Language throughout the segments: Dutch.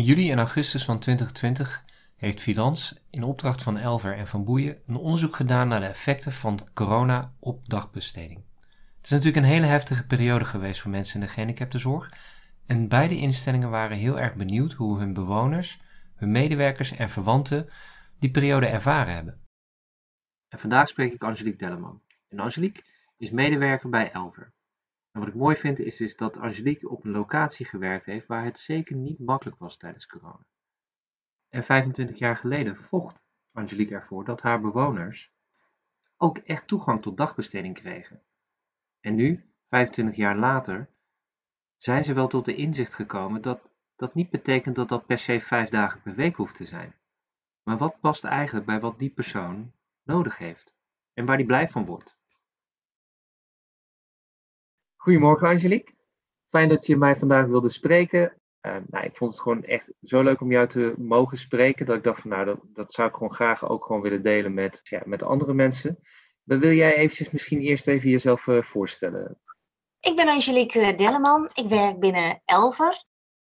In juli en augustus van 2020 heeft Vidans in opdracht van Elver en Van Boeien een onderzoek gedaan naar de effecten van corona op dagbesteding. Het is natuurlijk een hele heftige periode geweest voor mensen in de gehandicaptenzorg en beide instellingen waren heel erg benieuwd hoe hun bewoners, hun medewerkers en verwanten die periode ervaren hebben. En vandaag spreek ik Angelique Delleman. En Angelique is medewerker bij Elver. En wat ik mooi vind is, is dat Angelique op een locatie gewerkt heeft waar het zeker niet makkelijk was tijdens corona. En 25 jaar geleden vocht Angelique ervoor dat haar bewoners ook echt toegang tot dagbesteding kregen. En nu, 25 jaar later, zijn ze wel tot de inzicht gekomen dat dat niet betekent dat dat per se vijf dagen per week hoeft te zijn. Maar wat past eigenlijk bij wat die persoon nodig heeft en waar die blij van wordt. Goedemorgen Angelique. Fijn dat je mij vandaag wilde spreken. Uh, nou, ik vond het gewoon echt zo leuk om jou te mogen spreken, dat ik dacht van nou, dat, zou ik gewoon graag ook gewoon willen delen met, ja, met andere mensen. Dan wil jij eventjes misschien eerst even jezelf uh, voorstellen. Ik ben Angelique Delleman. Ik werk binnen Elver.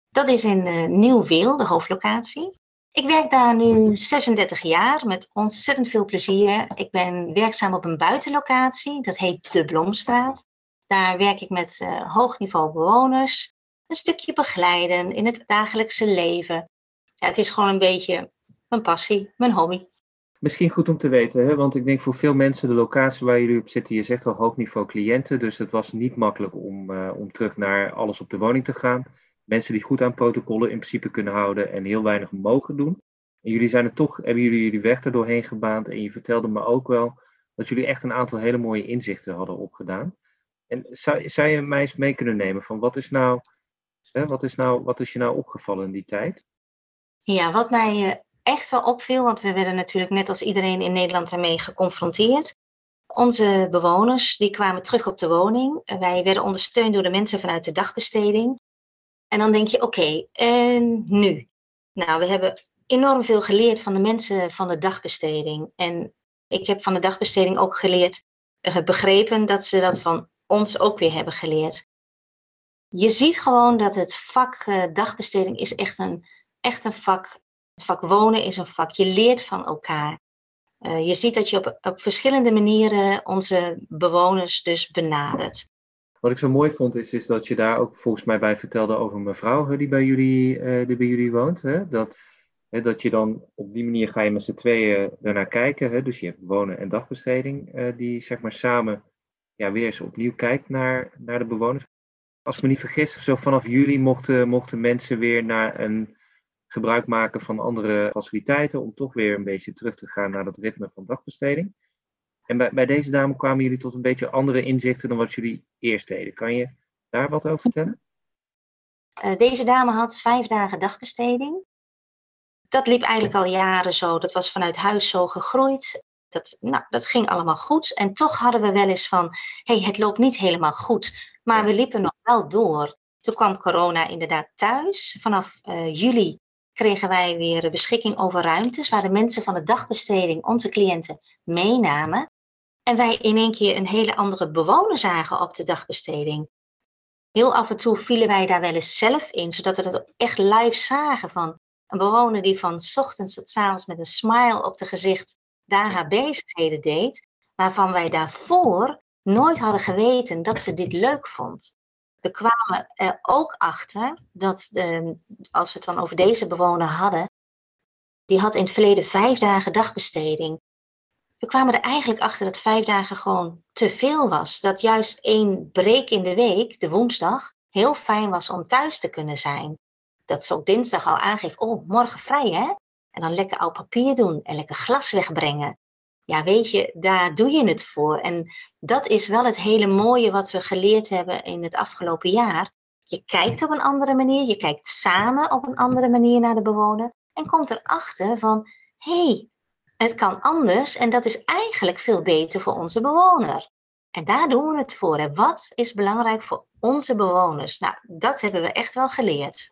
Dat is in uh, Nieuw-Weel, de hoofdlocatie. Ik werk daar nu 36 jaar met ontzettend veel plezier. Ik ben werkzaam op een buitenlocatie, dat heet de Blomstraat. Daar werk ik met uh, hoog niveau bewoners, een stukje begeleiden in het dagelijkse leven. Ja, het is gewoon een beetje mijn passie, mijn hobby. Misschien goed om te weten, hè? want ik denk voor veel mensen de locatie waar jullie op zitten, je zegt al hoog niveau cliënten, dus het was niet makkelijk om, uh, om terug naar alles op de woning te gaan. Mensen die goed aan protocollen in principe kunnen houden en heel weinig mogen doen. En jullie zijn er toch, hebben jullie jullie weg er doorheen gebaand en je vertelde me ook wel dat jullie echt een aantal hele mooie inzichten hadden opgedaan. En zou, je mij eens mee kunnen nemen van wat is nou, hè, wat is nou, wat is je nou opgevallen in die tijd? Ja, wat mij eh, echt wel opviel, want we werden natuurlijk net als iedereen in Nederland daarmee geconfronteerd. Onze bewoners die kwamen terug op de woning. Wij werden ondersteund door de mensen vanuit de dagbesteding. En dan denk je, oké, en nu? Nou, we hebben enorm veel geleerd van de mensen van de dagbesteding. En ik heb van de dagbesteding ook geleerd, uh, begrepen dat ze dat van ons ook weer hebben geleerd. Je ziet gewoon dat het vak uh, dagbesteding is echt een, echt een vak. Het vak wonen is een vak. Je leert van elkaar. Uh, je ziet dat je op, op verschillende manieren onze bewoners dus benadert. Wat ik zo mooi vond is, is dat je daar ook volgens mij bij vertelde over mevrouw die bij jullie, uh, die bij jullie woont. Hè? Dat, hè, dat je dan op die manier ga je met z'n tweeën ernaar kijken. Hè? Dus je hebt wonen en dagbesteding die zeg maar samen ja, weer eens opnieuw kijkt naar, naar de bewoners. Als ik me niet vergis, zo vanaf juli mochten, mochten mensen weer naar een gebruik maken van andere faciliteiten om toch weer een beetje terug te gaan naar dat ritme van dagbesteding. En bij, bij deze dame kwamen jullie tot een beetje andere inzichten dan wat jullie eerst deden. Kan je daar wat over vertellen? Uh, deze dame had vijf dagen dagbesteding. Dat liep eigenlijk al jaren zo. Dat was vanuit huis zo gegroeid. Dat, nou, dat ging allemaal goed. En toch hadden we wel eens van, hé, hey, het loopt niet helemaal goed. Maar we liepen nog wel door. Toen kwam corona inderdaad thuis. Vanaf uh, juli kregen wij weer beschikking over ruimtes waar de mensen van de dagbesteding onze cliënten meenamen. En wij in één keer een hele andere bewoner zagen op de dagbesteding. Heel af en toe vielen wij daar wel eens zelf in, zodat we dat echt live zagen van een bewoner die van ochtends tot avonds met een smile op de gezicht daar haar bezigheden deed, waarvan wij daarvoor nooit hadden geweten dat ze dit leuk vond. We kwamen er ook achter dat, de, als we het dan over deze bewoner hadden, die had in het verleden vijf dagen dagbesteding. We kwamen er eigenlijk achter dat vijf dagen gewoon te veel was. Dat juist één break in de week, de woensdag, heel fijn was om thuis te kunnen zijn. Dat ze ook dinsdag al aangeeft, oh, morgen vrij hè? En dan lekker oud papier doen en lekker glas wegbrengen. Ja, weet je, daar doe je het voor. En dat is wel het hele mooie wat we geleerd hebben in het afgelopen jaar. Je kijkt op een andere manier, je kijkt samen op een andere manier naar de bewoner en komt erachter van, hé, hey, het kan anders en dat is eigenlijk veel beter voor onze bewoner. En daar doen we het voor. Wat is belangrijk voor onze bewoners? Nou, dat hebben we echt wel geleerd.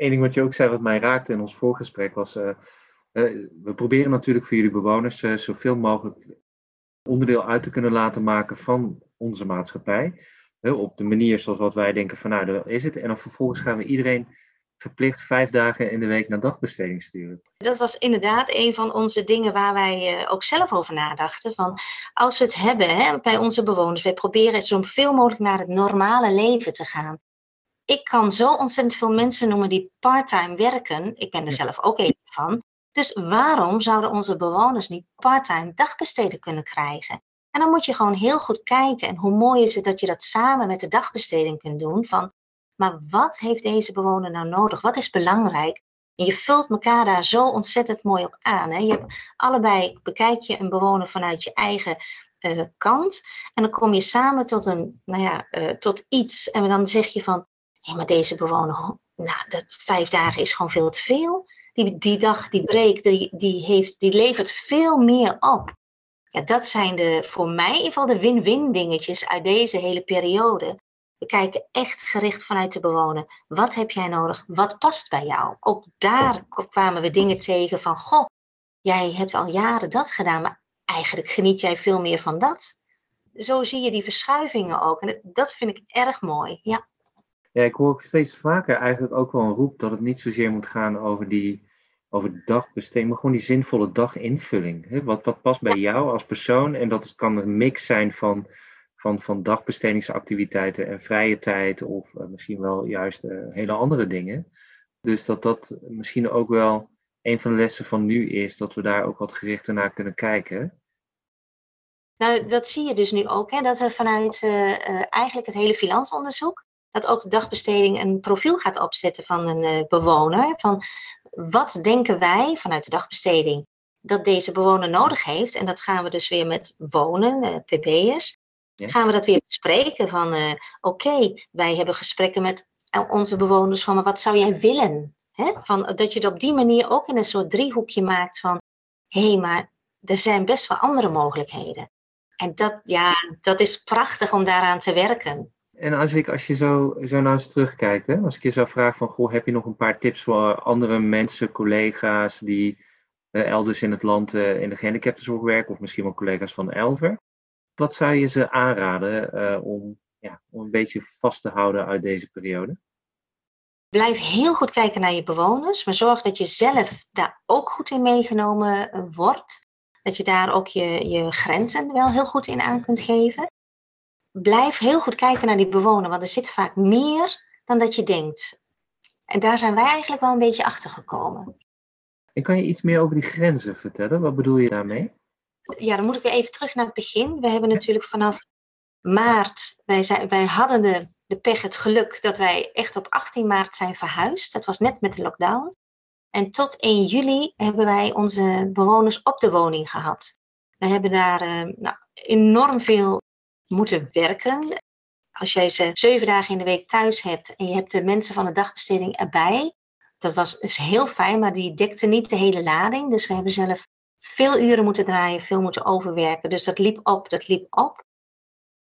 Eén ding wat je ook zei wat mij raakte in ons voorgesprek was... Uh, uh, we proberen natuurlijk voor jullie bewoners uh, zoveel mogelijk onderdeel uit te kunnen laten maken van onze maatschappij. op de manier zoals wat wij denken van nou, dat is het. En dan vervolgens gaan we iedereen verplicht vijf dagen in de week naar dagbesteding sturen. Dat was inderdaad een van onze dingen waar wij ook zelf over nadachten. Van als we het hebben hè, bij onze bewoners, wij proberen zoveel mogelijk naar het normale leven te gaan. Ik kan zo ontzettend veel mensen noemen die parttime werken. Ik ben er zelf ook een van. Dus waarom zouden onze bewoners niet parttime dagbesteden kunnen krijgen? En dan moet je gewoon heel goed kijken. En hoe mooi is het dat je dat samen met de dagbesteding kunt doen. Van, maar wat heeft deze bewoner nou nodig? Wat is belangrijk? En je vult elkaar daar zo ontzettend mooi op aan. Hè? Je hebt allebei bekijk je een bewoner vanuit je eigen uh, kant. En dan kom je samen tot, een, nou ja, uh, tot iets. En dan zeg je van, hé, maar deze bewoner, nou, dat, vijf dagen is gewoon veel te veel. Die, die dag, die break, die, die, heeft, die levert veel meer op. Ja, dat zijn de, voor mij in ieder geval de win-win dingetjes uit deze hele periode. We kijken echt gericht vanuit de bewoner. Wat heb jij nodig? Wat past bij jou? Ook daar kwamen we dingen tegen van, goh, jij hebt al jaren dat gedaan, maar eigenlijk geniet jij veel meer van dat. Zo zie je die verschuivingen ook. En dat vind ik erg mooi, ja. Ja, ik hoor steeds vaker eigenlijk ook wel een roep dat het niet zozeer moet gaan over die over de dagbesteding, maar gewoon die zinvolle daginvulling. Hè? Wat, wat past bij jou als persoon? En dat kan een mix zijn van, van, van dagbestedingsactiviteiten en vrije tijd, of uh, misschien wel juist uh, hele andere dingen. Dus dat dat misschien ook wel een van de lessen van nu is, dat we daar ook wat gerichter naar kunnen kijken. Nou, dat zie je dus nu ook, hè? dat we vanuit uh, eigenlijk het hele finansonderzoek, dat ook de dagbesteding een profiel gaat opzetten van een bewoner. Van wat denken wij vanuit de dagbesteding dat deze bewoner nodig heeft? En dat gaan we dus weer met wonen, uh, PB'ers, ja. gaan we dat weer bespreken van uh, oké, wij hebben gesprekken met onze bewoners van maar wat zou jij willen? Hè? Van, dat je het op die manier ook in een soort driehoekje maakt van hé, hey, maar er zijn best wel andere mogelijkheden. En dat, ja, dat is prachtig om daaraan te werken. En als, ik, als je zo, zo naar eens terugkijkt, hè, als ik je zou vragen van, goh, heb je nog een paar tips voor andere mensen, collega's die uh, elders in het land uh, in de gehandicaptenzorg werken, of misschien wel collega's van Elver. Wat zou je ze aanraden uh, om, ja, om een beetje vast te houden uit deze periode? Blijf heel goed kijken naar je bewoners, maar zorg dat je zelf daar ook goed in meegenomen wordt. Dat je daar ook je, je grenzen wel heel goed in aan kunt geven blijf heel goed kijken naar die bewoner, want er zit vaak meer dan dat je denkt. En daar zijn wij eigenlijk wel een beetje achter gekomen. En kan je iets meer over die grenzen vertellen? Wat bedoel je daarmee? Ja, dan moet ik even terug naar het begin. We hebben natuurlijk vanaf maart, wij, zijn, wij hadden de, de pech, het geluk dat wij echt op 18 maart zijn verhuisd. Dat was net met de lockdown. En tot 1 juli hebben wij onze bewoners op de woning gehad. We hebben daar uh, nou, enorm veel moeten werken. Als jij ze zeven dagen in de week thuis hebt en je hebt de mensen van de dagbesteding erbij, dat was dus heel fijn, maar die dekte niet de hele lading. Dus we hebben zelf veel uren moeten draaien, veel moeten overwerken. Dus dat liep op, dat liep op.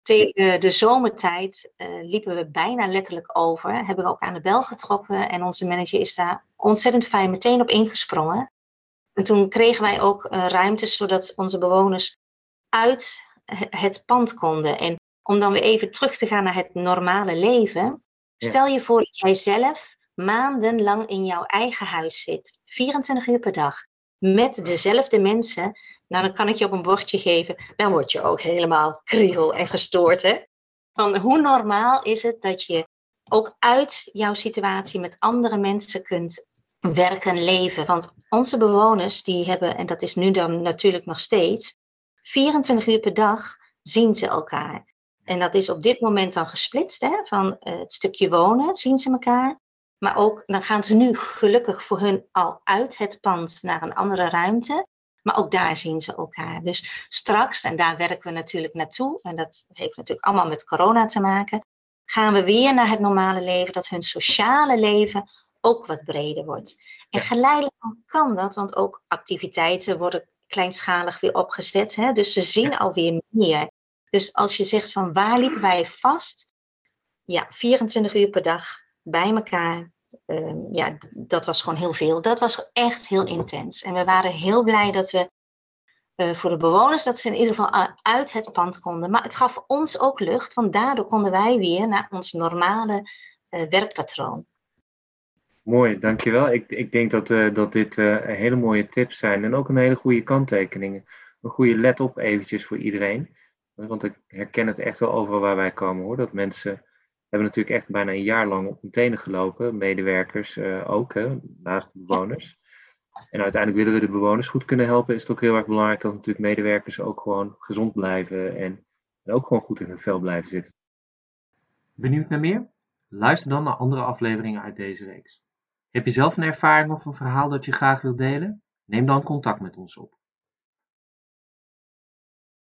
Tegen de zomertijd uh, liepen we bijna letterlijk over. Hebben we ook aan de bel getrokken en onze manager is daar ontzettend fijn meteen op ingesprongen. En toen kregen wij ook uh, ruimte zodat onze bewoners uit het pand konden. En om dan weer even terug te gaan naar het normale leven. Stel je voor dat jij zelf maandenlang in jouw eigen huis zit, 24 uur per dag, met dezelfde mensen. Nou, dan kan ik je op een bordje geven, dan word je ook helemaal kriegel en gestoord. Hè? Van hoe normaal is het dat je ook uit jouw situatie met andere mensen kunt werken, leven? Want onze bewoners, die hebben, en dat is nu dan natuurlijk nog steeds, 24 uur per dag zien ze elkaar. En dat is op dit moment dan gesplitst, hè, van uh, het stukje wonen zien ze elkaar. Maar ook, dan gaan ze nu gelukkig voor hun al uit het pand naar een andere ruimte. Maar ook daar zien ze elkaar. Dus straks, en daar werken we natuurlijk naartoe, en dat heeft natuurlijk allemaal met corona te maken, gaan we weer naar het normale leven, dat hun sociale leven ook wat breder wordt. En geleidelijk kan dat, want ook activiteiten worden kleinschalig weer opgezet. Hè? Dus ze zien alweer meer. Dus als je zegt van waar liepen wij vast? Ja, 24 uur per dag bij elkaar. Uh, ja, dat was gewoon heel veel. Dat was echt heel intens. En we waren heel blij dat we uh, voor de bewoners, dat ze in ieder geval uit het pand konden. Maar het gaf ons ook lucht, want daardoor konden wij weer naar ons normale uh, werkpatroon. Mooi, dankjewel. Ik, ik denk dat, uh, dat dit uh, hele mooie tips zijn en ook een hele goede kanttekeningen. Een goede let op eventjes voor iedereen. Want ik herken het echt wel overal waar wij komen hoor. Dat mensen hebben natuurlijk echt bijna een jaar lang op hun tenen gelopen. Medewerkers uh, ook, hè, naast de bewoners. En uiteindelijk willen we de bewoners goed kunnen helpen. Is het ook heel erg belangrijk dat natuurlijk medewerkers ook gewoon gezond blijven. En, en ook gewoon goed in hun vel blijven zitten. Benieuwd naar meer? Luister dan naar andere afleveringen uit deze reeks. Heb je zelf een ervaring of een verhaal dat je graag wilt delen? Neem dan contact met ons op.